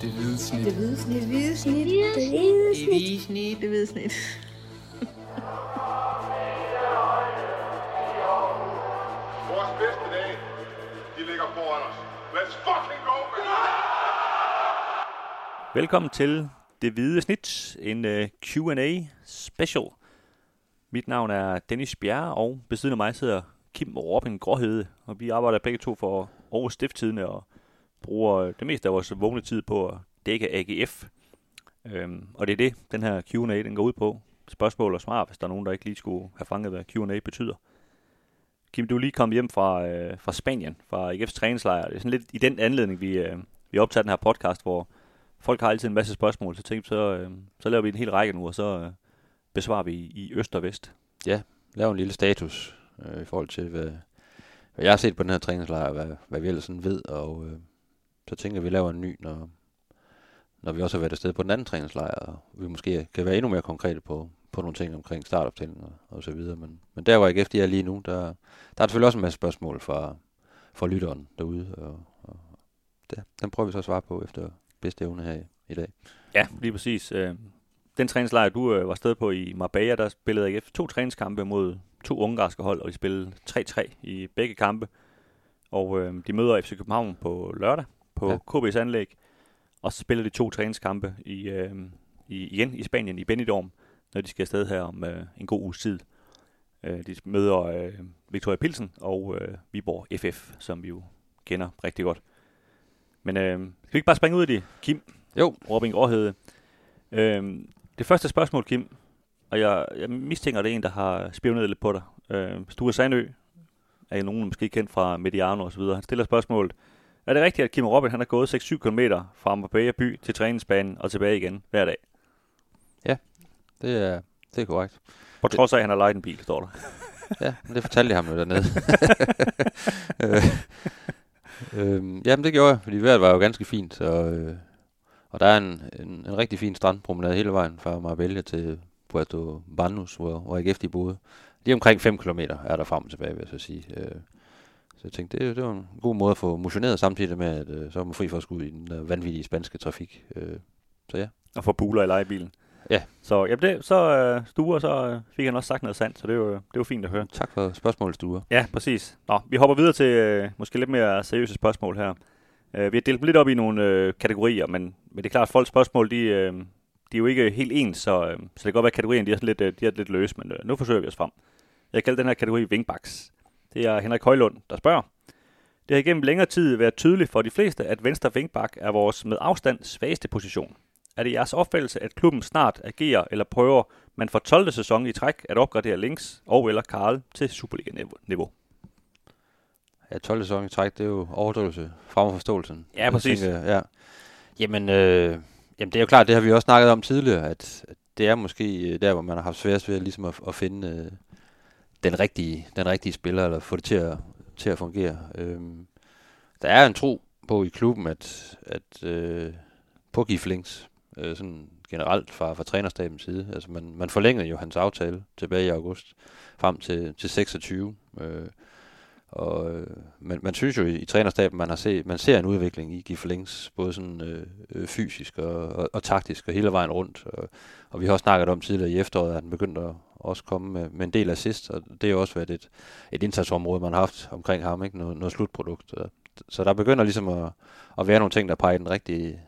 Det hvide snit. Det hvide snit. Det hvide snit. Det hvide Det hvide snit. Det hvide snit. Vores bedste dage, de ligger foran os. Let's fucking go, man! Velkommen til Det Hvide Snit, en uh, Q&A special. Mit navn er Dennis Bjerre, og ved siden af mig sidder Kim Robin Gråhede, og vi arbejder begge to for Aarhus Stifttidene og bruger øh, det meste af vores vågne tid på at dække AGF. Øhm, og det er det, den her Q&A den går ud på. Spørgsmål og svar, hvis der er nogen, der ikke lige skulle have fanget, hvad Q&A betyder. Kim, du er lige kommet hjem fra, øh, fra Spanien, fra AGF's træningslejr. Det er sådan lidt i den anledning, vi, øh, vi optager den her podcast, hvor folk har altid en masse spørgsmål, så tænkte så, øh, så laver vi en hel række nu, og så øh, besvarer vi i, i øst og vest. ja, lave en lille status øh, i forhold til, hvad, hvad jeg har set på den her træningslejr, hvad, hvad vi ellers sådan ved, og øh, så tænker at vi laver en ny, når, når vi også har været afsted på den anden træningslejr, og vi måske kan være endnu mere konkrete på, på nogle ting omkring startoptælling og, og så videre. Men, men der, hvor jeg efter er lige nu, der, der er selvfølgelig også en masse spørgsmål fra, fra lytteren derude, og, og der, den prøver vi så at svare på efter bedste evne her i, i dag. Ja, lige præcis. Øh, den træningslejr, du øh, var sted på i Marbella, der spillede AGF to træningskampe mod to ungarske hold, og de spillede 3-3 i begge kampe. Og øh, de møder FC København på lørdag på Ja. KB's anlæg, og så spiller de to træningskampe i, øh, i, igen i Spanien, i Benidorm, når de skal afsted her om øh, en god uges tid. Øh, de møder øh, Victoria Pilsen og øh, Viborg FF, som vi jo kender rigtig godt. Men øh, skal vi ikke bare springe ud i det, Kim? Jo. Robin Gråhede. Øhm, det første spørgsmål, Kim, og jeg, jeg mistænker, det er en, der har spionet lidt på dig. Øh, Sture Sandø er nogen måske kendt fra Mediano og så videre. Han stiller spørgsmålet, er det rigtigt, at Kim Robin han har gået 6-7 km fra Marbella by til træningsbanen og tilbage igen hver dag? Det er, det er korrekt. På trods af, at han har lejet en bil, står der. Ja, men det fortalte jeg ham jo dernede. øh, øh, jamen, det gjorde jeg, fordi vejret var jo ganske fint, og, øh, og der er en, en, en rigtig fin strandpromenade hele vejen fra Marbella til Puerto Banus, hvor, hvor AGF de boede. Lige omkring 5 km er der frem og tilbage, vil jeg så sige. Øh, så jeg tænkte, det, det var en god måde at få motioneret samtidig med, at øh, så var man fri for at skulle ud i den der vanvittige spanske trafik. Øh, så ja. Og få buler i lejebilen. Ja. Så, jamen det, så øh, Sture, så øh, fik han også sagt noget sandt, så det er jo, det er jo fint at høre. Tak for spørgsmålet, Sture. Ja, præcis. Nå, vi hopper videre til øh, måske lidt mere seriøse spørgsmål her. Øh, vi har delt dem lidt op i nogle øh, kategorier, men, men det er klart, at folks spørgsmål, de, øh, de er jo ikke helt ens, så, øh, så det kan godt være, at kategorien de er, sådan lidt, øh, de er lidt løse, men øh, nu forsøger vi os frem. Jeg kalder den her kategori wingbacks. Det er Henrik Højlund, der spørger. Det har igennem længere tid været tydeligt for de fleste, at venstre wingback er vores med afstand svageste position. Er det jeres opfattelse, at klubben snart agerer eller prøver man for 12. sæson i træk at opgradere Links og eller Karl til Superliga-niveau? Ja, 12 sæson i træk, det er jo overdrivelse frem for forståelsen. Ja, Jeg præcis. Tænker, ja. Jamen, øh, jamen, det er jo klart, det har vi også snakket om tidligere, at, at det er måske øh, der, hvor man har haft sværest ved ligesom at, at finde øh, den, rigtige, den rigtige spiller, eller få det til at, til at fungere. Øhm, der er en tro på i klubben, at, at øh, på Giflings, øh, sådan generelt fra, fra trænerstabens side, altså man, man forlængede jo hans aftale tilbage i august, frem til, til 26. Øh, og øh, man, man synes jo i, i trænerstaben, man har set, man ser en udvikling i Gif Links, både sådan øh, øh, fysisk og, og, og taktisk og hele vejen rundt. Og, og vi har også snakket om tidligere i efteråret, at han begyndte at også komme med, med en del assist, og det har også været et, et indsatsområde, man har haft omkring ham, ikke? Noget, noget slutprodukt. Og, så der begynder ligesom at, at være nogle ting, der peger i den rigtige,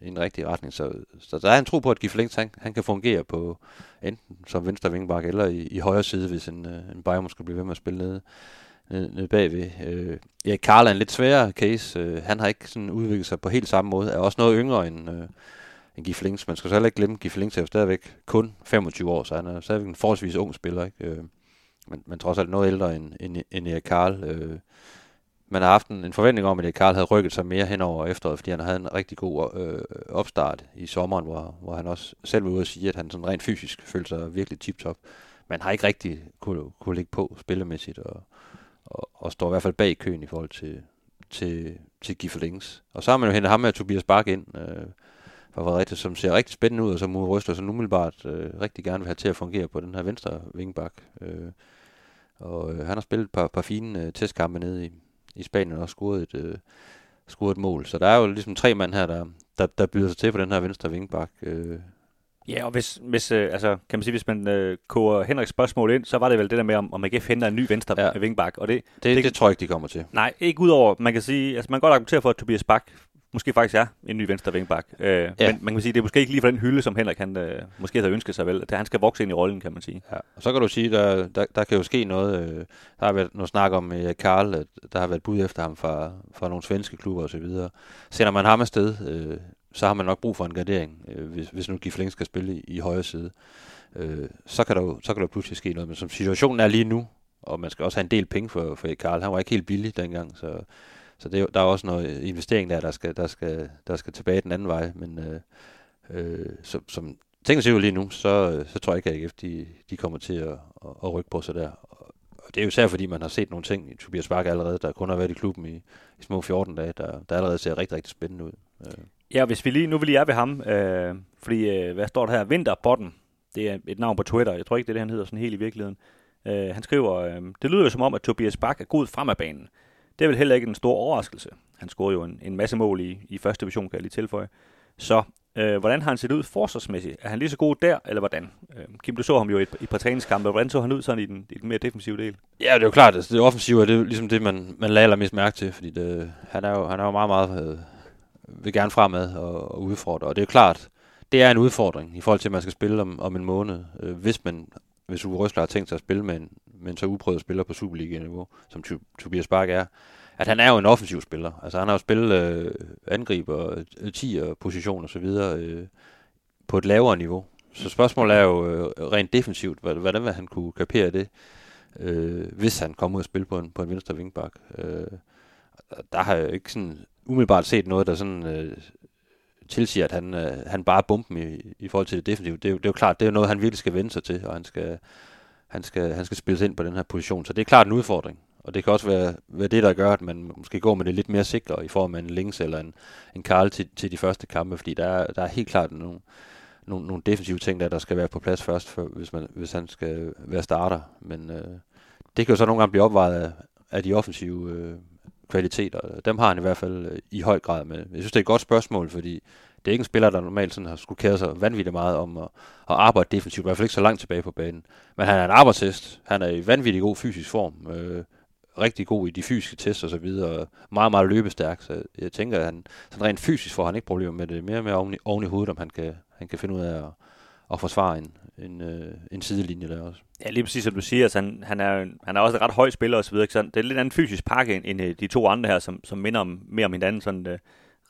i den rigtige retning. Så, så der er en tro på, at Gif Links, han, han kan fungere på enten som venstre vingbak eller i, i højre side, hvis en, øh, en Bayern skulle blive ved med at spille nede nede, bagved. Øh, ja, Karl er en lidt sværere case. Øh, han har ikke sådan udviklet sig på helt samme måde. Er også noget yngre end, øh, end Gif Links. Man skal så heller ikke glemme, at Gif Links er jo stadigvæk kun 25 år, så han er stadigvæk en forholdsvis ung spiller. Ikke? Øh, men, men trods alt noget ældre end, end, end Erik Karl. Øh, man har haft en, en forventning om, at Erik Karl havde rykket sig mere hen over efteråret, fordi han havde en rigtig god øh, opstart i sommeren, hvor, hvor han også selv var ude at sige, at han sådan rent fysisk følte sig virkelig tip-top. Man har ikke rigtig kunne, kunne ligge på spillemæssigt, og, og, står i hvert fald bag køen i forhold til, til, til Giffer Links. Og så har man jo hentet ham med Tobias Bak ind øh, fra Fredericia, som ser rigtig spændende ud, og som Uwe Røsler sådan umiddelbart øh, rigtig gerne vil have til at fungere på den her venstre vingbak. Øh, og øh, han har spillet et par, par fine øh, testkampe nede i, i Spanien og scoret et, øh, scoret et mål. Så der er jo ligesom tre mand her, der, der, der byder sig til på den her venstre vingbak. Øh. Ja, og hvis, hvis øh, altså, kan man sige, hvis man øh, koger Henriks spørgsmål ind, så var det vel det der med, om, om AGF henter en ny venstre ja. vingbak. Og det, det, det, det, tror jeg ikke, de kommer til. Nej, ikke udover, man kan sige, altså man kan godt argumentere for, at Tobias Bak måske faktisk er en ny venstre vingbak. Øh, ja. Men man kan sige, det er måske ikke lige for den hylde, som Henrik han, øh, måske har ønsket sig vel. Det, han skal vokse ind i rollen, kan man sige. Ja. Og så kan du sige, der, der, der kan jo ske noget. Øh, der har været noget snak om øh, Karl, der har været bud efter ham fra, fra nogle svenske klubber osv. Sender man ham afsted, øh, så har man nok brug for en gardering, øh, hvis, hvis nu Gifling skal spille i, i højre side. Øh, så, kan der jo, så kan der pludselig ske noget. Men som situationen er lige nu, og man skal også have en del penge for, for Karl, han var ikke helt billig dengang, så så det, der er også noget investering der, der skal, der skal, der skal tilbage den anden vej. Men øh, øh, så, som tingene ser ud lige nu, så, øh, så tror jeg ikke, at AGF de, de kommer til at, at, at rykke på sig der. Og det er jo især fordi, man har set nogle ting i Tobias Bakke allerede, der kun har været i klubben i, i små 14 dage, der, der allerede ser rigtig, rigtig spændende ud. Øh. Ja, hvis vi lige, nu vil lige er ved ham, øh, fordi, øh, hvad står der her? Vinterbotten, det er et navn på Twitter, jeg tror ikke, det er det, han hedder sådan helt i virkeligheden. Øh, han skriver, øh, det lyder jo som om, at Tobias Bak er god frem af banen. Det er vel heller ikke en stor overraskelse. Han scorede jo en, en masse mål i, i første division, kan jeg lige tilføje. Så øh, hvordan har han set ud forsvarsmæssigt? Er han lige så god der, eller hvordan? Øh, Kim, du så ham jo i et, i et par træningskampe. Hvordan så han ud sådan i den, i den mere defensive del? Ja, det er jo klart. Altså, det offensive er det ligesom det, man, man lader mest mærke til, fordi det, han, er jo, han er jo meget, meget øh, vil gerne fremad og, og udfordre. Og det er klart, det er en udfordring i forhold til, at man skal spille om, om en måned, øh, hvis man hvis Uwe Røsler har tænkt sig at spille med en, med en så uprøvet spiller på Superliga-niveau, som Tobias Bak er, at han er jo en offensiv spiller. Altså han har jo spillet øh, angriber, øh, 10 position og så videre øh, på et lavere niveau. Så spørgsmålet er jo øh, rent defensivt, hvordan vil han kunne kapere det, øh, hvis han kommer ud og spille på en, på en venstre vingbak. Øh, der har jeg ikke sådan umiddelbart set noget, der sådan øh, tilsiger, at han, øh, han bare bumper bomben i, i forhold til det defensive. Det er, jo, det er jo klart, det er noget, han virkelig skal vende sig til, og han skal, han skal, han skal spilles ind på den her position. Så det er klart en udfordring. Og det kan også være, være det, der gør, at man måske går med det lidt mere sikre i form af en Links eller en, en Karl til, til de første kampe, fordi der er, der er helt klart nogle, nogle, nogle defensive ting, der, der skal være på plads først, for, hvis, man, hvis han skal være starter. Men øh, det kan jo så nogle gange blive opvejet af, af de offensive øh, kvaliteter. Dem har han i hvert fald øh, i høj grad med. Jeg synes, det er et godt spørgsmål, fordi det er ikke en spiller, der normalt sådan har skulle kære sig vanvittigt meget om at, at arbejde defensivt, i hvert fald ikke så langt tilbage på banen. Men han er en arbejdshest. Han er i vanvittig god fysisk form. Øh, rigtig god i de fysiske tests og så videre. Meget, meget løbestærk. Så jeg tænker, at han sådan rent fysisk får han ikke problemer med det. Mere og mere oven i, oven i hovedet, om han kan, han kan finde ud af at, at forsvare en, en, øh, en sidelinje der også. Ja, lige præcis som du siger, altså, han, han, er, han er også en ret høj spiller osv. Det er lidt anden fysisk pakke end, end øh, de to andre her, som, som minder om, mere om hinanden sådan, uh,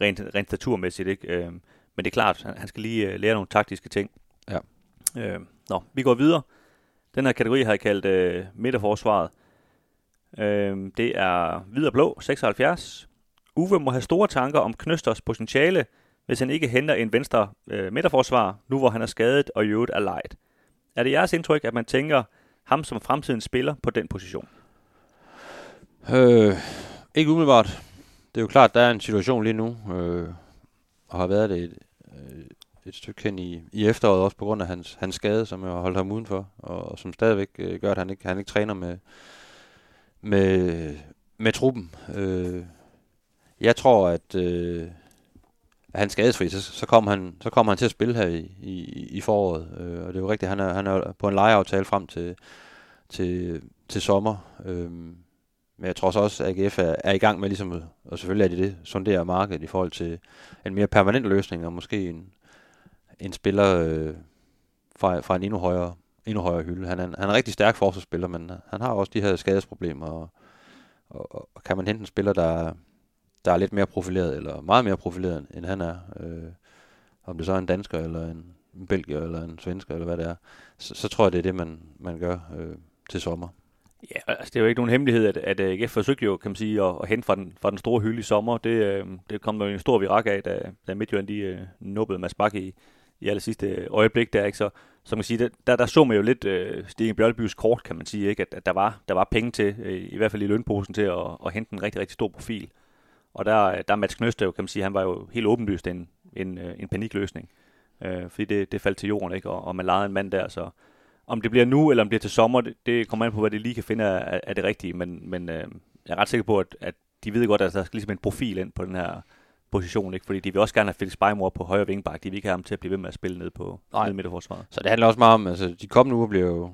rent, rent staturmæssigt. Ikke? Uh, men det er klart, han, han skal lige uh, lære nogle taktiske ting. Ja. Uh, nå, vi går videre. Den her kategori har jeg kaldt uh, midterforsvaret. Uh, det er hvid og blå, 76. Uwe må have store tanker om Knøsters potentiale, hvis han ikke henter en venstre øh, midterforsvar, nu hvor han er skadet og i øvrigt er lejet. Er det jeres indtryk, at man tænker ham som fremtidens spiller på den position? Øh, ikke umiddelbart. Det er jo klart, der er en situation lige nu, øh, og har været det et, øh, et stykke hen i, i efteråret, også på grund af hans, hans skade, som jeg har holdt ham udenfor, og, og som stadigvæk øh, gør, at han ikke, han ikke træner med, med, med truppen. Øh, jeg tror, at øh, er han skadesfri, så, så kommer han, så kommer han til at spille her i, i, i foråret. Øh, og det er jo rigtigt, han er, han er på en lejeaftale frem til, til, til sommer. Øh, men jeg tror også, at AGF er, er i gang med ligesom, og selvfølgelig er de det, sondere markedet i forhold til en mere permanent løsning, og måske en, en spiller øh, fra, fra en endnu højere, endnu højere hylde. Han er, han er en rigtig stærk forsvarsspiller, men han har også de her skadesproblemer, og, og, og kan man hente en spiller, der, der er lidt mere profileret, eller meget mere profileret, end han er. Øh, om det så er en dansker, eller en, en belgier, eller en svensker, eller hvad det er, så, så tror jeg, det er det, man, man gør øh, til sommer. Ja, altså det er jo ikke nogen hemmelighed, at, at øh, AGF forsøgte jo, kan man sige, at, at hente fra den, fra den store hylde i sommer. Det, øh, det kom der jo en stor virak af, da, da Midtjylland de øh, nubbede Mads Bakke i, i aller sidste øjeblik der, ikke? Så, som man sige, der, der så man jo lidt øh, Stine Bjørlbys kort, kan man sige, ikke? At, at der, var, der var penge til, øh, i hvert fald i lønposen, til at, at hente en rigtig, rigtig stor profil. Og der, der Mats Knøste, kan man sige, han var jo helt åbenlyst en, en, øh, en panikløsning. Øh, fordi det, det faldt til jorden, ikke? Og, og man lejede en mand der, så om det bliver nu, eller om det bliver til sommer, det, det kommer an på, hvad det lige kan finde af, af det rigtige. Men, men øh, jeg er ret sikker på, at, at de ved godt, at der skal ligesom en profil ind på den her, position, ikke? fordi de vil også gerne have Felix Beimor på højre vingbak. De vil ikke have ham til at blive ved med at spille ned på ned midterforsvaret. Så det handler også meget om, altså de kommende uger bliver jo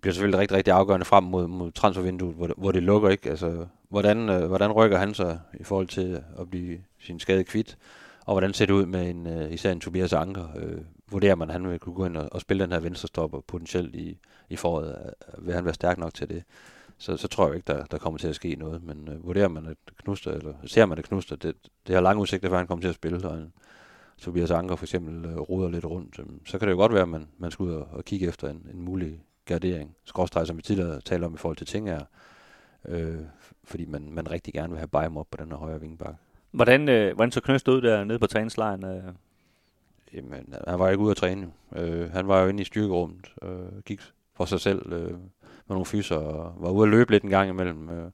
bliver selvfølgelig rigtig, rigtig afgørende frem mod, mod transfervinduet, hvor, det- hvor det lukker, ikke? Altså, hvordan, øh, hvordan rykker han sig i forhold til at blive sin skade kvidt? og hvordan ser det ud med en, øh, især en Tobias Anker? Øh, vurderer man, at han vil kunne gå ind og, og spille den her venstrestopper potentielt i, i foråret? Øh, vil han være stærk nok til det? Så, så tror jeg ikke, der, der kommer til at ske noget. Men øh, vurderer man, at Knuster, eller ser man, at Knuster, det, det har lange udsigter, før han kommer til at spille, og han, Tobias Anker for eksempel øh, roder lidt rundt, øh, så kan det jo godt være, at man, man skal ud og, og kigge efter en, en mulig gardering. Skråstrej, som vi tidligere talte om i forhold til Tinger, øh, fordi man, man rigtig gerne vil have Bajm op på den her højre vingbak. Hvordan, øh, hvordan så Knøst ud der nede på træningslejren? Øh? Jamen, han var ikke ude at træne. Øh, han var jo inde i styrkerummet, øh, gik for sig selv øh, med nogle fyser, og var ude at løbe lidt en gang imellem, øh,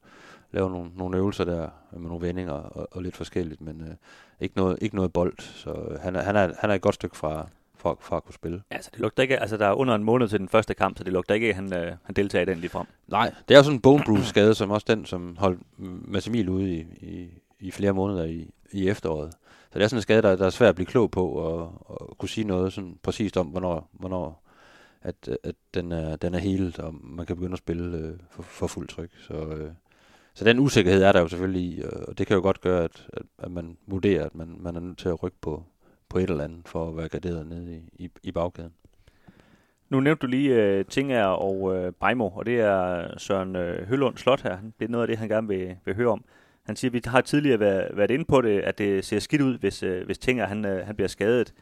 lave nogle, nogle øvelser der øh, med nogle vendinger og, og lidt forskelligt, men øh, ikke, noget, ikke noget bold, så øh, han, er, han, er, han er et godt stykke fra, fra, fra at kunne spille. Altså, det lugter ikke, altså, der er under en måned til den første kamp, så det lugter ikke, at han, øh, han deltager i den lige frem. Nej, det er jo sådan en bone bruise skade, som også den, som holdt Mads Emil ude i, i, i flere måneder i, i efteråret. Så det er sådan en skade, der, der er svært at blive klog på og, og kunne sige noget sådan præcist om, hvornår, hvornår at, at den, er, den er helt, og man kan begynde at spille øh, for, for fuld tryk. Så, øh, så den usikkerhed er der jo selvfølgelig i, og det kan jo godt gøre, at, at, at man vurderer, at man, man er nødt til at rykke på, på et eller andet, for at være garderet nede i, i, i bagkæden. Nu nævnte du lige øh, Tinger og øh, Bejmo, og det er Søren øh, Høllund Slot her. Det er noget af det, han gerne vil, vil høre om. Han siger, at vi har tidligere været, været inde på det, at det ser skidt ud, hvis, øh, hvis Tinger han, øh, han bliver skadet.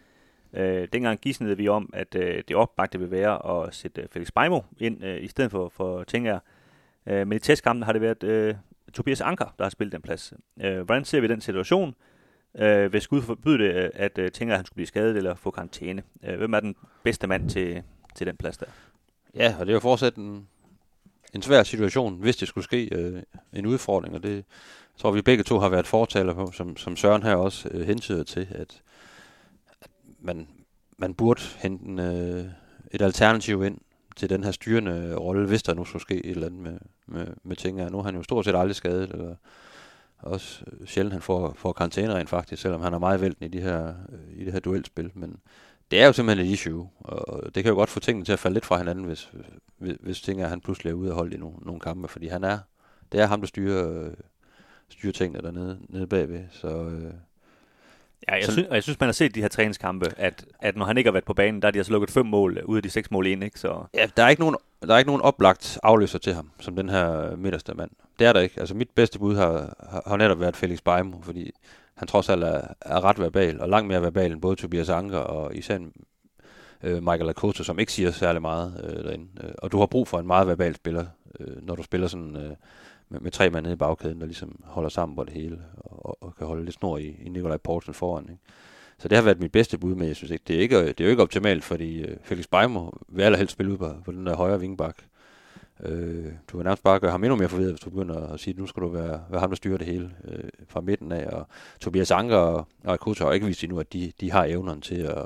Øh, dengang gisnede vi om, at øh, det opbagte vil være at sætte øh, Felix Bejmo ind øh, i stedet for, for Tinger. Øh, men i testkampen har det været øh, Tobias Anker, der har spillet den plads. Øh, hvordan ser vi den situation? Øh, hvis Gud forbyde det, øh, at øh, Tinger han skulle blive skadet eller få karantæne. Øh, hvem er den bedste mand til, til den plads der? Ja, og det er jo fortsat en, en svær situation, hvis det skulle ske øh, en udfordring, og det tror vi begge to har været fortaler på, som, som Søren her også øh, hentyder til, at, at man, man burde hente en, øh, et alternativ ind til den her styrende rolle, hvis der nu skulle ske et eller andet med, med, med ting. Nu er han jo stort set aldrig skadet, eller også sjældent han får, får karantæne rent faktisk, selvom han er meget vælten i, de her, i det her duelspil. Men det er jo simpelthen et issue, og det kan jo godt få tingene til at falde lidt fra hinanden, hvis, hvis, hvis ting er, at han pludselig er ude og holde i nogle, nogle kampe, fordi han er, det er ham, der styrer, styrer tingene dernede nede bagved, så... Øh, Ja, jeg, Så- synes, jeg synes, man har set de her træningskampe, at, at når han ikke har været på banen, der er de altså lukket fem mål øh, ud af de seks mål ind, ikke? Så Ja, der er ikke nogen, der er ikke nogen oplagt afløser til ham, som den her midterste mand. Det er der ikke. Altså mit bedste bud har, har, har netop været Felix Beimo, fordi han trods alt er, er ret verbal, og langt mere verbal end både Tobias Anker og især øh, Michael Lacoste, som ikke siger særlig meget øh, derinde. Øh, og du har brug for en meget verbal spiller, øh, når du spiller sådan øh, med, med tre mand nede i bagkæden, der ligesom holder sammen på det hele, og, og kan holde lidt snor i, i Nikolaj Poulsen foran. Ikke? Så det har været mit bedste bud, men jeg synes ikke, det er, ikke, det er jo ikke optimalt, fordi øh, Felix Beimo vil allerhelst spille ud på, på den der højre vingbak. Øh, du vil nærmest bare gøre ham endnu mere forvirret, hvis du begynder at sige, at nu skal du være, være ham, der styrer det hele øh, fra midten af. Og Tobias Anker og, og Akuta har ikke vist endnu, at de, de har evnerne til at,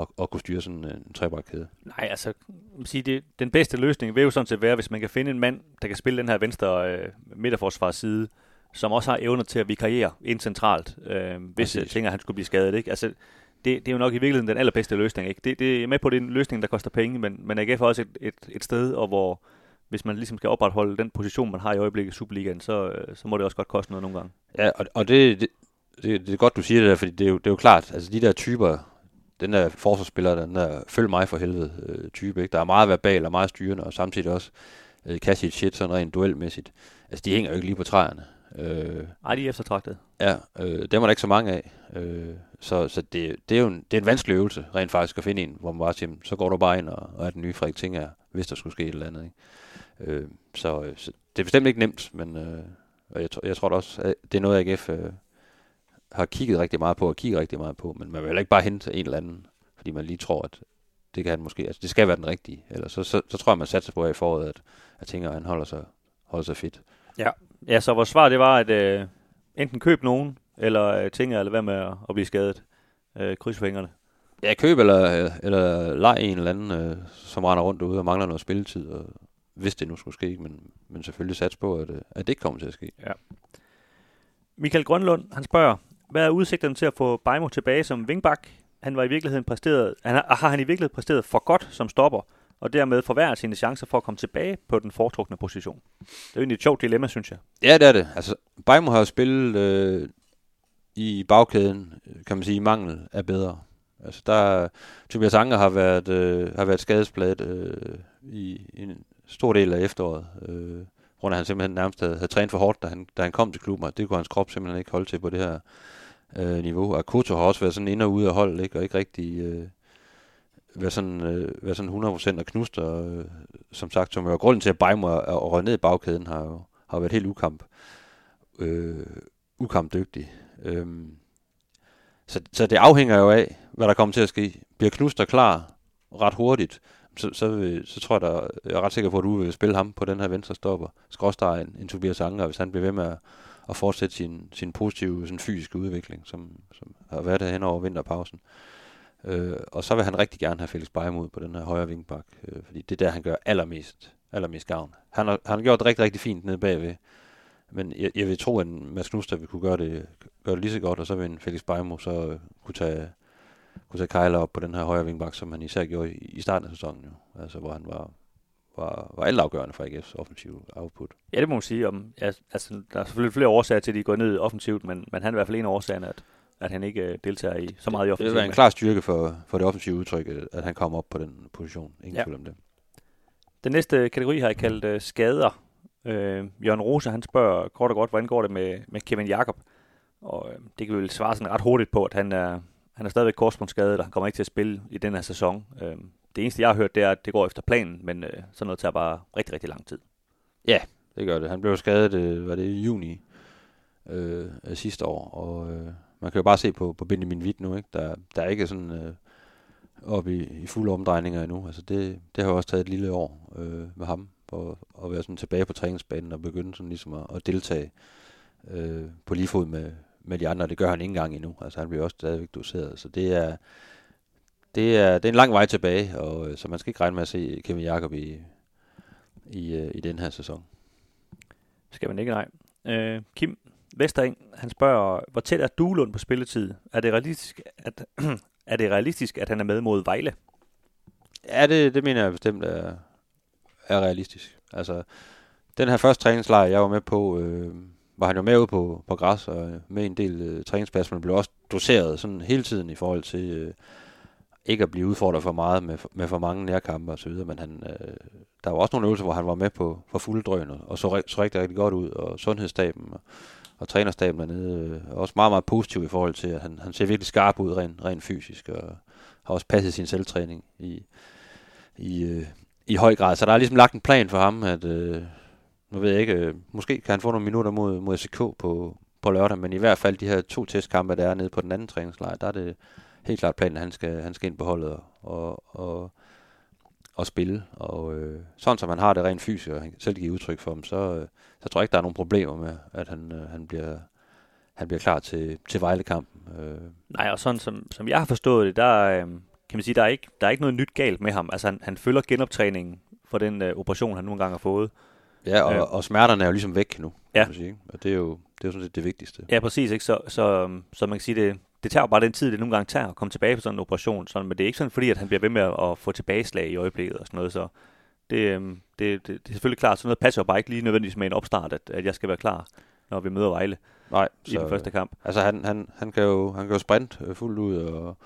at, at kunne styre sådan en trebakkæde. nej, altså, man sige, det, den bedste løsning vil jo sådan set være, hvis man kan finde en mand, der kan spille den her venstre øh, midterforsvarsside, som også har evner til at vikariere ind centralt, øh, hvis Præcis. jeg tænker, at han skulle blive skadet. Ikke? Altså, det, det er jo nok i virkeligheden den allerbedste løsning. Ikke? Det, det er med på, det er en løsning, der koster penge, men, men AGF er også et, et, et sted, og hvor hvis man ligesom skal opretholde den position, man har i øjeblikket i Superligaen, så, øh, så må det også godt koste noget nogle gange. Ja, og, og det, det, det, det er godt, du siger det der, fordi det er jo, det er jo klart, altså de der typer, den der forsvarsspiller, den der følg mig for helvede øh, type, ikke? der er meget verbal og meget styrende, og samtidig også øh, kan sige shit sådan rent duelmæssigt. Altså de hænger jo ikke lige på træerne. Øh, Ej, de er eftertragtet. Ja, øh, dem er der ikke så mange af. Øh, så så det, det er jo en, det er en vanskelig øvelse, rent faktisk, at finde en, hvor man bare siger, "Jamen, så går du bare ind og, og er den nye Frederik Tinger, hvis der skulle ske et eller andet. Ikke? Øh, så, øh, så det er bestemt ikke nemt, men øh, og jeg, tror- jeg tror også, at det er noget, AGF øh, har kigget rigtig meget på, og kigger rigtig meget på, men man vil heller ikke bare hente en eller anden, fordi man lige tror, at det kan han måske, altså det skal være den rigtige, eller så, så, så tror jeg, man satser på her i foråret, at, at Tinger, han holder sig, holder sig fedt. Ja, så vores svar det var, at øh, enten køb nogen, eller øh, tænke at lade være med at, at blive skadet. Øh, kryds fingrene. Ja, køb eller, eller leg en eller anden, øh, som render rundt derude og mangler noget spilletid, og, hvis det nu skulle ske, men, men selvfølgelig sats på, at, øh, at det ikke kommer til at ske. Michael Grønlund, han spørger, hvad er udsigterne til at få Bejmo tilbage som wingback? Han var i virkeligheden præsteret, han har, har han i virkeligheden præsteret for godt som stopper, og dermed forværret sine chancer for at komme tilbage på den foretrukne position. Det er jo egentlig et sjovt dilemma, synes jeg. Ja, det er det. Altså, Bejmo har jo spillet øh, i bagkæden, kan man sige, i mangel af bedre. Altså, der, Tobias Anker har været, øh, har været skadespladet øh, i, i en stor del af efteråret. Øh, grund af, at han simpelthen nærmest havde, havde trænet for hårdt, da han, da han kom til klubben, og det kunne hans krop simpelthen ikke holde til på det her øh, niveau. Og Koto har også været sådan ind og ude af hold, ikke? og ikke rigtig øh, været, sådan, øh, været sådan 100% og knust, og øh, som sagt, som jo grunden til, at Bejmer er, er røget ned i bagkæden, har jo har været helt ukamp, øh, ukampdygtig. Øh, så, så det afhænger jo af, hvad der kommer til at ske. Bliver Knuster klar ret hurtigt, så, så, øh, så tror jeg, der, jeg er ret sikker på, at du vil spille ham på den her venstre stopper. Skråstrej en, en Tobias Anker, hvis han bliver ved med at, at fortsætte sin, sin positive sådan fysiske udvikling, som, som har været der hen over vinterpausen. Øh, og så vil han rigtig gerne have Felix Beimod på den her højre vingbak, øh, fordi det er der, han gør allermest, allermest gavn. Han har, han har gjort det rigtig, rigtig fint nede bagved, men jeg, jeg vil tro, at Mads Knuster vil kunne gøre det, gøre det lige så godt, og så vil en Felix Beimo så øh, kunne tage, kunne tage Kejler op på den her højre vingbak, som han især gjorde i, i starten af sæsonen, jo. Altså, hvor han var, var, var altafgørende for AGF's offensive output. Ja, det må man sige. Om, ja, altså, der er selvfølgelig flere årsager til, at de går ned offensivt, men, men han er i hvert fald en af årsagerne, at, at han ikke uh, deltager i så meget i offensivt. Det er en klar styrke for, for det offensive udtryk, at han kommer op på den position. Ingen ja. tvivl om det. Den næste kategori har jeg kaldt uh, skader. Øh, Jørgen Rose, han spørger kort og godt, hvordan går det med, med Kevin Jakob? Og øh, det kan vi vel svare sådan ret hurtigt på, at han er, han er stadigvæk korsbundsskadet, og han kommer ikke til at spille i den her sæson. Øh, det eneste, jeg har hørt, det er, at det går efter planen, men øh, sådan noget tager bare rigtig, rigtig lang tid. Ja, det gør det. Han blev skadet, øh, var det i juni øh, sidste år, og øh, man kan jo bare se på, på Benjamin Witt nu, ikke? Der, der er ikke sådan øh, op i, i fulde omdrejninger endnu. Altså det, det har jo også taget et lille år øh, med ham, for at være sådan tilbage på træningsbanen og begynde sådan ligesom at, at deltage øh, på lige fod med, med de andre. Det gør han ikke engang endnu. Altså han bliver også stadigvæk doseret. Så det er, det er, det er en lang vej tilbage, og, øh, så man skal ikke regne med at se Kevin Jakob i, i, øh, i den her sæson. Skal man ikke, nej. Øh, Kim Vestereng, han spørger, hvor tæt er Duelund på spilletid? Er det realistisk, at, er det realistisk, at han er med mod Vejle? Ja, det, det mener jeg bestemt er, er realistisk. Altså, den her første træningslejr, jeg var med på, øh, var han jo med ude på, på græs og med en del øh, træningspas, men blev også doseret sådan hele tiden i forhold til øh, ikke at blive udfordret for meget med, med for mange nærkampe og så videre, men han, øh, der var også nogle øvelser, hvor han var med på for fulde drøn og, og så, så rigtig, rigtig godt ud, og sundhedsstaben og, og trænerstaben dernede øh, er også meget, meget positiv i forhold til, at han, han ser virkelig skarp ud rent, rent fysisk, og har også passet sin selvtræning i, i, øh, i høj grad. Så der er ligesom lagt en plan for ham, at øh, nu ved jeg ikke, øh, måske kan han få nogle minutter mod, mod SK på, på lørdag, men i hvert fald de her to testkampe, der er nede på den anden træningslejr, der er det helt klart planen, at han skal, han skal ind på holdet og, og, og spille. Og øh, sådan som han har det rent fysisk, og han selv giver udtryk for dem, så, øh, så tror jeg ikke, der er nogen problemer med, at han, øh, han bliver han bliver klar til, til Vejle-kampen. Øh. Nej, og sådan som, som jeg har forstået det, der, øh, kan man sige, der er ikke, der er ikke noget nyt galt med ham. Altså han, han følger genoptræningen for den øh, operation, han nogle gange har fået. Ja, og, øh. og smerterne er jo ligesom væk nu, ja. kan man sige. Og det er jo det er jo sådan set det vigtigste. Ja, præcis. Ikke? Så, så, så man kan sige, det, det tager bare den tid, det nogle gange tager at komme tilbage på sådan en operation. Sådan, men det er ikke sådan, fordi at han bliver ved med at, at få tilbageslag i øjeblikket og sådan noget. Så det, øhm, det, det, det er selvfølgelig klart, sådan noget passer jo bare ikke lige nødvendigvis med en opstart, at, at jeg skal være klar, når vi møder Vejle Nej, i så, den første kamp. Altså han, han, han, kan jo, han kan jo sprint øh, fuldt ud og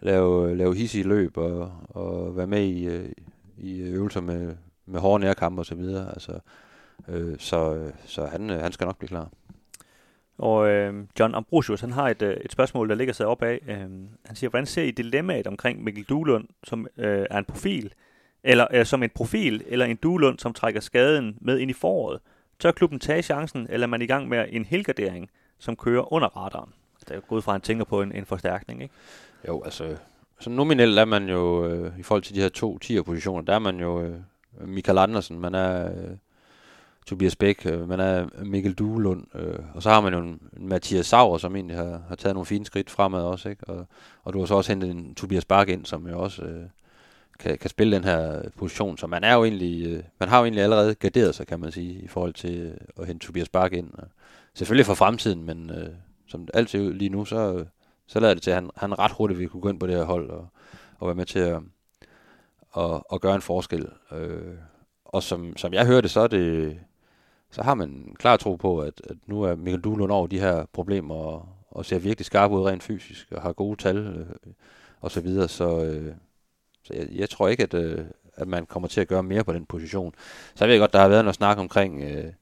lave, lave hissige løb og, og være med i, øh, i øvelser med, med hårde nærkampe og så videre. Altså, øh, så, så han, han skal nok blive klar. Og øh, John Ambrosius, han har et, øh, et spørgsmål, der ligger sig op af. Øh, han siger, hvordan ser I dilemmaet omkring Mikkel Duelund, som øh, er en profil, eller øh, som en profil, eller en Duelund, som trækker skaden med ind i foråret? Tør klubben tage chancen, eller er man i gang med en helgardering, som kører under radaren? Det er jo gået fra, at han tænker på en, en forstærkning, ikke? Jo, altså, så nominelt er man jo, øh, i forhold til de her to 10 positioner, der er man jo øh, Michael Andersen, man er øh, Tobias Bæk, øh, man er Mikkel Duelund, øh, og så har man jo en, en Mathias Sauer, som egentlig har, har taget nogle fine skridt fremad også, ikke? Og, og du har så også hentet en Tobias Bak ind, som jo også øh, kan, kan spille den her position, så man er jo egentlig, øh, man har jo egentlig allerede garderet sig, kan man sige, i forhold til øh, at hente Tobias Bak ind. Og selvfølgelig for fremtiden, men øh, som altid lige nu, så, så lader det til, at han, han ret hurtigt vil kunne gå ind på det her hold og, og være med til at, og, og gøre en forskel. Øh, og som, som jeg hørte, så er det, så har man klar tro på, at, at nu er Michael Duhlund over de her problemer og, og ser virkelig skarp ud rent fysisk og har gode tal øh, og så videre. Så, øh, så jeg, jeg tror ikke, at, øh, at man kommer til at gøre mere på den position. Så jeg ved godt, der har været noget snak omkring øh,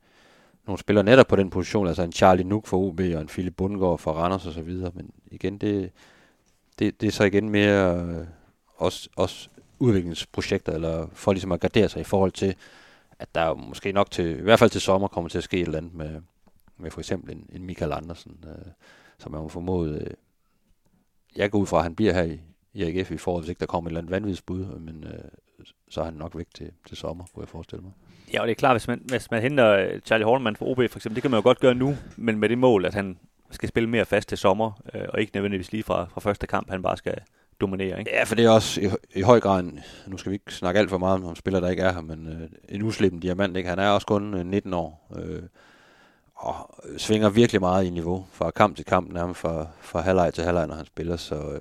nogle spillere netop på den position, altså en Charlie Nuk for OB og en Philip Bundgaard for Randers og så videre. Men igen, det, det, det er så igen mere øh, også, også udviklingsprojekter, eller for ligesom at gardere sig i forhold til, at der måske nok til, i hvert fald til sommer, kommer til at ske et eller andet med, med for eksempel en, en Michael Andersen, øh, som man må formode, øh, jeg går ud fra, at han bliver her i, i AGF i forhold, hvis ikke der kommer et eller andet vanvidsbud, men øh, så er han nok væk til, til sommer, kunne jeg forestille mig. Ja, og det er klart, hvis man, hvis man henter øh, Charlie Horneman fra OB for eksempel, det kan man jo godt gøre nu, men med det mål, at han skal spille mere fast til sommer, øh, og ikke nødvendigvis lige fra, fra første kamp, han bare skal dominere. Ikke? Ja, for det er også i, i høj grad, en, nu skal vi ikke snakke alt for meget om spillere, der ikke er her, men øh, en uslippen diamant, ikke? han er også kun øh, 19 år, øh, og svinger virkelig meget i niveau fra kamp til kamp, nærmest fra, fra halvleg til halvleg, når han spiller, så øh,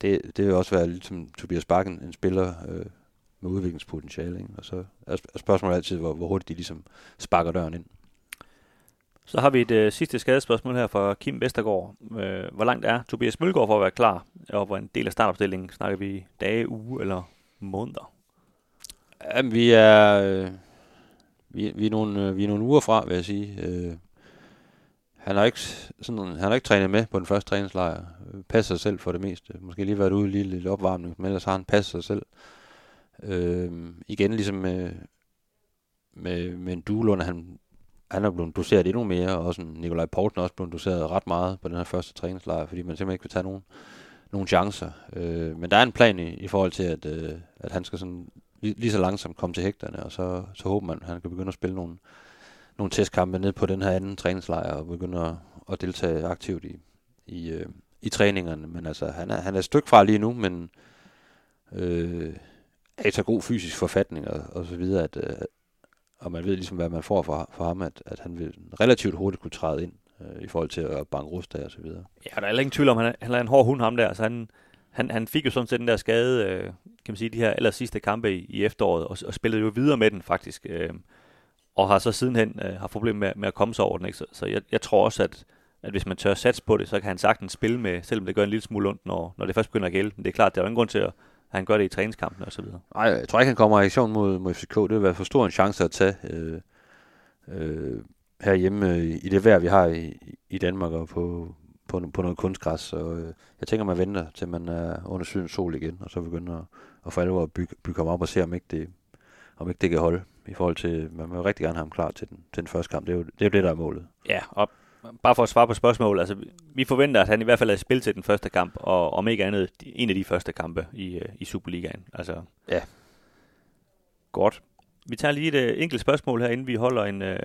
det, det vil også være lidt som Tobias Bakken, en spiller øh, med udviklingspotentiale, ikke? og så er spørgsmålet altid, hvor, hvor hurtigt de ligesom sparker døren ind. Så har vi et øh, sidste skadespørgsmål her fra Kim Vestergaard. Øh, hvor langt er Tobias Mølgaard for at være klar? Og hvor en del af startopstillingen snakker vi dage, uge eller måneder? Jamen, vi er, øh, vi, vi, er nogle, øh, vi er nogle uger fra, vil jeg sige. Øh, han har ikke, sådan, han har ikke trænet med på den første træningslejr. Øh, passer sig selv for det meste. Måske lige været ude i lille, lille opvarmning, men ellers har han passet sig selv. Øh, igen ligesom med, med, med en Duelund, han han er blevet doseret endnu mere, og også Nikolaj Poulsen er også blevet doseret ret meget på den her første træningslejr, fordi man simpelthen ikke vil tage nogen, nogen chancer. Øh, men der er en plan i, i forhold til, at, øh, at han skal sådan lige, lige så langsomt komme til hægterne, og så, så håber man, at han kan begynde at spille nogle, nogle testkampe ned på den her anden træningslejr, og begynde at, at deltage aktivt i, i, øh, i træningerne. Men altså, han er, han er et stykke fra lige nu, men øh, er i så god fysisk forfatning og, og så videre, at, øh, og man ved ligesom, hvad man får for, ham, at, at han vil relativt hurtigt kunne træde ind øh, i forhold til at banke rust af og så videre. Ja, der er ingen tvivl om, at han han er en hård hund, ham der. Så han, han, han fik jo sådan set den der skade, øh, kan man sige, de her aller sidste kampe i, i efteråret, og, og spillede jo videre med den faktisk, øh, og har så sidenhen øh, har problemer med, med at komme sig over den. Ikke? Så, så jeg, jeg tror også, at, at hvis man tør satse på det, så kan han sagtens spille med, selvom det gør en lille smule ondt, når, når det først begynder at gælde. Men det er klart, der er ingen grund til at, han gør det i så videre. Nej, jeg tror ikke, han kommer i reaktion mod, mod FCK. Det vil være for stor en chance at tage øh, øh, herhjemme øh, i det vejr, vi har i, i Danmark og på, på, på noget kunstgræs. Så øh, jeg tænker, man venter til man er under sydens sol igen, og så begynder at, at for alvor bygge, bygge ham op og se, om ikke det, om ikke det kan holde i forhold til, man vil rigtig gerne have ham klar til den, til den første kamp. Det er jo det, er jo det der er målet. Ja, og bare for at svare på spørgsmålet, altså vi forventer, at han i hvert fald er spil til den første kamp, og om ikke andet, en af de første kampe i, øh, i Superligaen. Altså, ja. Godt. Vi tager lige et uh, enkelt spørgsmål her, inden vi holder en, uh,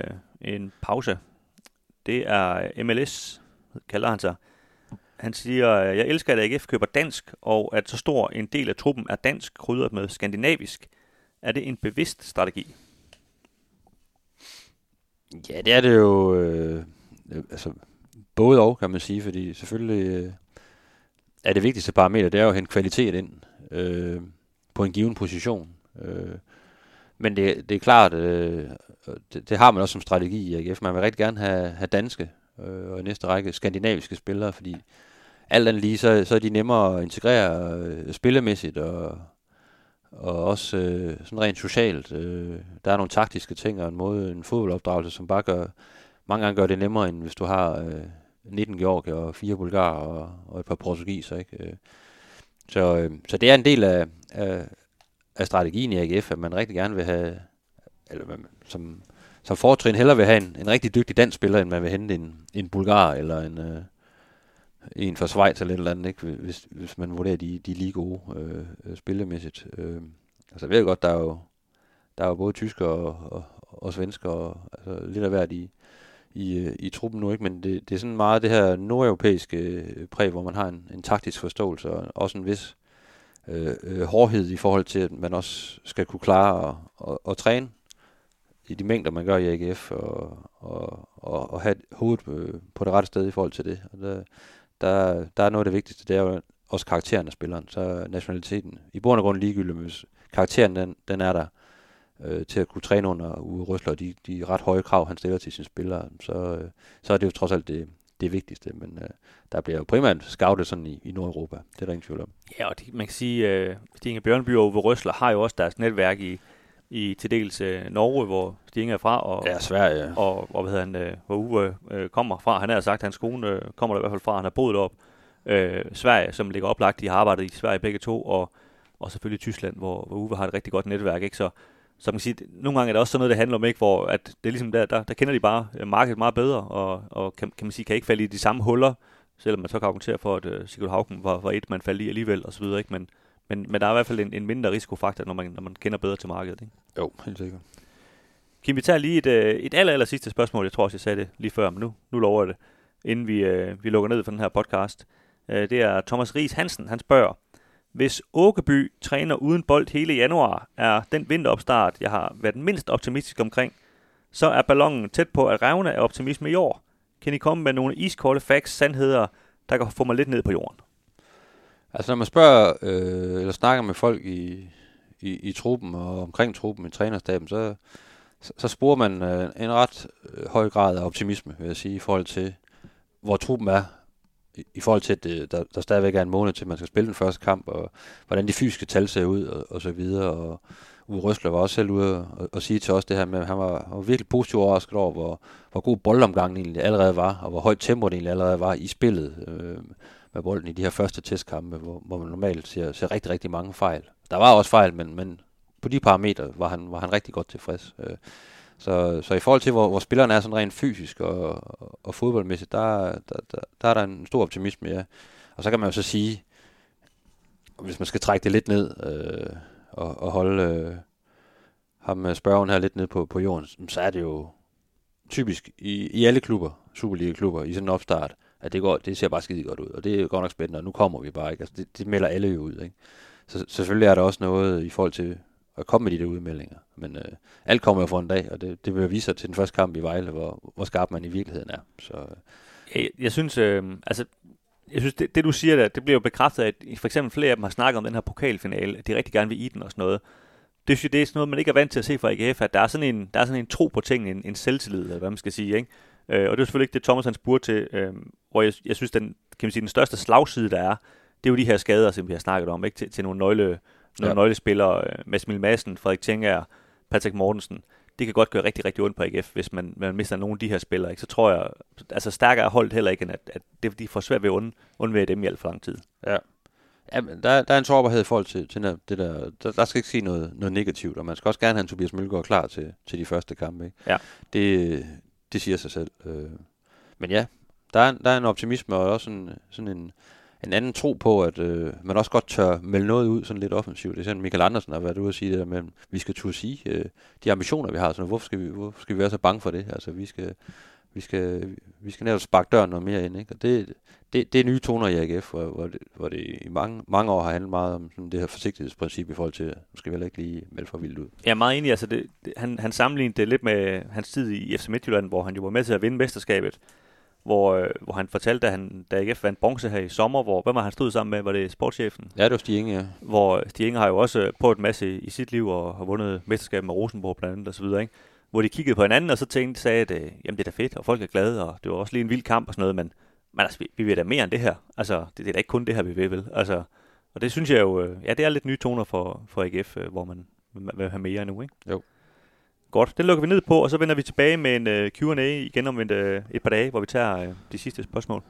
en pause. Det er MLS, kalder han sig. Han siger, jeg elsker, at AGF køber dansk, og at så stor en del af truppen er dansk, krydret med skandinavisk. Er det en bevidst strategi? Ja, det er det jo. Øh, Øh, altså, både og, kan man sige, fordi selvfølgelig øh, er det vigtigste parameter, det er jo at hente kvalitet ind øh, på en given position. Øh, men det, det er klart, øh, det, det har man også som strategi i AGF. Man vil rigtig gerne have, have danske øh, og i næste række skandinaviske spillere, fordi alt andet lige, så, så er de nemmere at integrere øh, spillemæssigt og, og også øh, sådan rent socialt. Øh, der er nogle taktiske ting og en måde, en fodboldopdragelse, som bare gør, mange gange gør det nemmere, end hvis du har øh, 19 Georgier og fire bulgarer og, og et par portugiser. Ikke? Øh, så, øh, så det er en del af, af, af strategien i AGF, at man rigtig gerne vil have, eller man, som, som fortrin hellere vil have en, en rigtig dygtig dansk spiller, end man vil hente en, en bulgar eller en, øh, en fra Schweiz eller et eller andet, ikke? Hvis, hvis man vurderer, de, de er lige gode øh spillemæssigt. Øh, altså jeg ved godt, der er jo, der er jo både tysker og, og, og svensker, og, altså lidt af hvert i, i, øh, i truppen nu, ikke? men det, det er sådan meget det her nordeuropæiske øh, præg, hvor man har en, en taktisk forståelse, og også en vis øh, øh, hårdhed i forhold til, at man også skal kunne klare at, at, at træne i de mængder, man gør i AGF, og, og, og, og have hovedet øh, på det rette sted i forhold til det. Og der, der, der er noget af det vigtigste, det er jo også karakteren af spilleren, så nationaliteten. I bund og grund ligegyldigt, hvis karakteren den, den er der øh, til at kunne træne under Uwe Røsler, de, de ret høje krav, han stiller til sine spillere, så, øh, så er det jo trods alt det, det vigtigste. Men øh, der bliver jo primært scoutet sådan i, i Nordeuropa. Det er der ingen tvivl om. Ja, og de, man kan sige, øh, Stinge Bjørnby og Uwe Røsler har jo også deres netværk i, i til dels øh, Norge, hvor Stinge er fra, og, Ja, Sverige. og, og hvad hedder han, øh, hvor Uwe øh, kommer fra. Han har sagt, at hans kone øh, kommer der i hvert fald fra, han har boet op. Øh, Sverige, som ligger oplagt, de har arbejdet i Sverige begge to, og, og selvfølgelig Tyskland, hvor, hvor Uwe har et rigtig godt netværk. Ikke? Så, så man kan sige, nogle gange er det også sådan noget, det handler om, ikke? hvor at det er ligesom der, der, der kender de bare øh, markedet meget bedre, og, og kan, kan man sige, kan ikke falde i de samme huller, selvom man så kan argumentere for, at uh, Sigurd Haugen var, var et, man faldt i alligevel, og så videre, ikke? Men, men, men der er i hvert fald en, en mindre risikofaktor, når man, når man kender bedre til markedet. Ikke? Jo, helt sikkert. Kim, vi tager lige et, øh, et aller, aller sidste spørgsmål. Jeg tror også, jeg sagde det lige før, men nu, nu lover jeg det, inden vi, øh, vi lukker ned for den her podcast. Øh, det er Thomas Ries Hansen, han spørger, hvis Åkeby træner uden bold hele januar, er den vinteropstart, jeg har været mindst optimistisk omkring, så er ballonen tæt på at revne af optimisme i år. Kan I komme med nogle iskolde facts, sandheder, der kan få mig lidt ned på jorden? Altså når man spørger, øh, eller snakker med folk i, i, i truppen og omkring truppen i trænerstaben, så, så, så sporer man øh, en ret øh, høj grad af optimisme, vil jeg sige, i forhold til, hvor truppen er, i, forhold til, at det, der, der stadigvæk er en måned til, man skal spille den første kamp, og hvordan de fysiske tal ser ud, og, og så videre, og Uwe Røsler var også selv ude og, og sige til os det her med, at han var, han var virkelig positivt overrasket over, hvor, hvor god boldomgangen egentlig allerede var, og hvor højt tempo det egentlig allerede var i spillet øh, med bolden i de her første testkampe, hvor, hvor man normalt ser, ser rigtig, rigtig mange fejl. Der var også fejl, men, men på de parametre var han, var han rigtig godt tilfreds. Øh, så, så i forhold til, hvor, hvor spillerne er sådan rent fysisk og, og, fodboldmæssigt, der, der, der, der er der en stor optimisme, ja. Og så kan man jo så sige, hvis man skal trække det lidt ned øh, og, og holde øh, ham øh, spørgen her lidt ned på, på jorden, så er det jo typisk i, i alle klubber, Superliga-klubber, i sådan en opstart, at det, går, det ser bare skide godt ud, og det er godt nok spændende, og nu kommer vi bare ikke. Altså, det, det melder alle jo ud, ikke? Så selvfølgelig er der også noget i forhold til at komme med de der udmeldinger. Men øh, alt kommer jo for en dag, og det, det vil jo vise sig til den første kamp i Vejle, hvor, hvor skarp man i virkeligheden er. Så, øh, Jeg, jeg synes, øh, altså, jeg synes det, det, du siger der, det bliver jo bekræftet, at for eksempel flere af dem har snakket om den her pokalfinale, at de rigtig gerne vil i den og sådan noget. Det, synes jeg, det er sådan noget, man ikke er vant til at se fra AGF, at der er sådan en, der er sådan en tro på tingene, en, en selvtillid, eller hvad man skal sige. Ikke? Øh, og det er selvfølgelig ikke det, Thomas han spurgte til, øh, hvor jeg, jeg synes, den, kan man sige, den største slagside, der er, det er jo de her skader, som vi har snakket om, ikke? Til, til nogle, nøgle, nogle Ja. nøglespillere, øh, Mads Madsen, Frederik Tjenger, Patrick Mortensen. Det kan godt gøre rigtig, rigtig ondt på AGF, hvis man, man mister nogle af de her spillere. Ikke? Så tror jeg, altså stærkere er holdet heller ikke, end at, at det, de får svært ved at und, undvære dem i alt for lang tid. ja. Ja, men der, der er en sårbarhed i forhold til, til det der, der. Der skal ikke sige noget, noget negativt, og man skal også gerne have en Tobias Mølgaard klar til, til de første kampe. Ikke? Ja. Det, det siger sig selv. Øh, men ja, der er, der er en optimisme og også en, sådan en, en anden tro på, at øh, man også godt tør melde noget ud sådan lidt offensivt. Det er sådan, Michael Andersen har været ude at sige det der med, at vi skal turde sige øh, de ambitioner, vi har. Så hvorfor skal vi, hvorfor skal vi være så bange for det? Altså, vi skal, vi skal, vi skal netop sparke døren noget mere ind. Ikke? Og det, det, det er nye toner i AGF, hvor, hvor, det, hvor det i mange, mange år har handlet meget om sådan det her forsigtighedsprincip i forhold til, nu skal vi heller ikke lige melde for vildt ud. Jeg er meget enig. Altså det, det, han, han sammenlignede det lidt med hans tid i FC Midtjylland, hvor han jo var med til at vinde mesterskabet. Hvor, øh, hvor han fortalte, at han, da AGF vandt bronze her i sommer, hvor, hvem var han stod sammen med? Var det sportschefen? Ja, det var Stig Inge, ja. Hvor Stig Inge har jo også prøvet en masse i sit liv, og har vundet mesterskab med Rosenborg blandt andet, og så videre, ikke? Hvor de kiggede på hinanden, og så tænkte, sagde, at øh, jamen, det er da fedt, og folk er glade, og det var også lige en vild kamp og sådan noget, men, men altså, vi, vi vil da mere end det her. Altså, det, det er da ikke kun det her, vi vil, vel? Altså, og det synes jeg jo, øh, ja, det er lidt nye toner for, for AGF, øh, hvor man, vil have mere nu, ikke? Jo. Godt, det lukker vi ned på, og så vender vi tilbage med en øh, uh, Q&A igen om et, uh, et par dage, hvor vi tager uh, de sidste spørgsmål.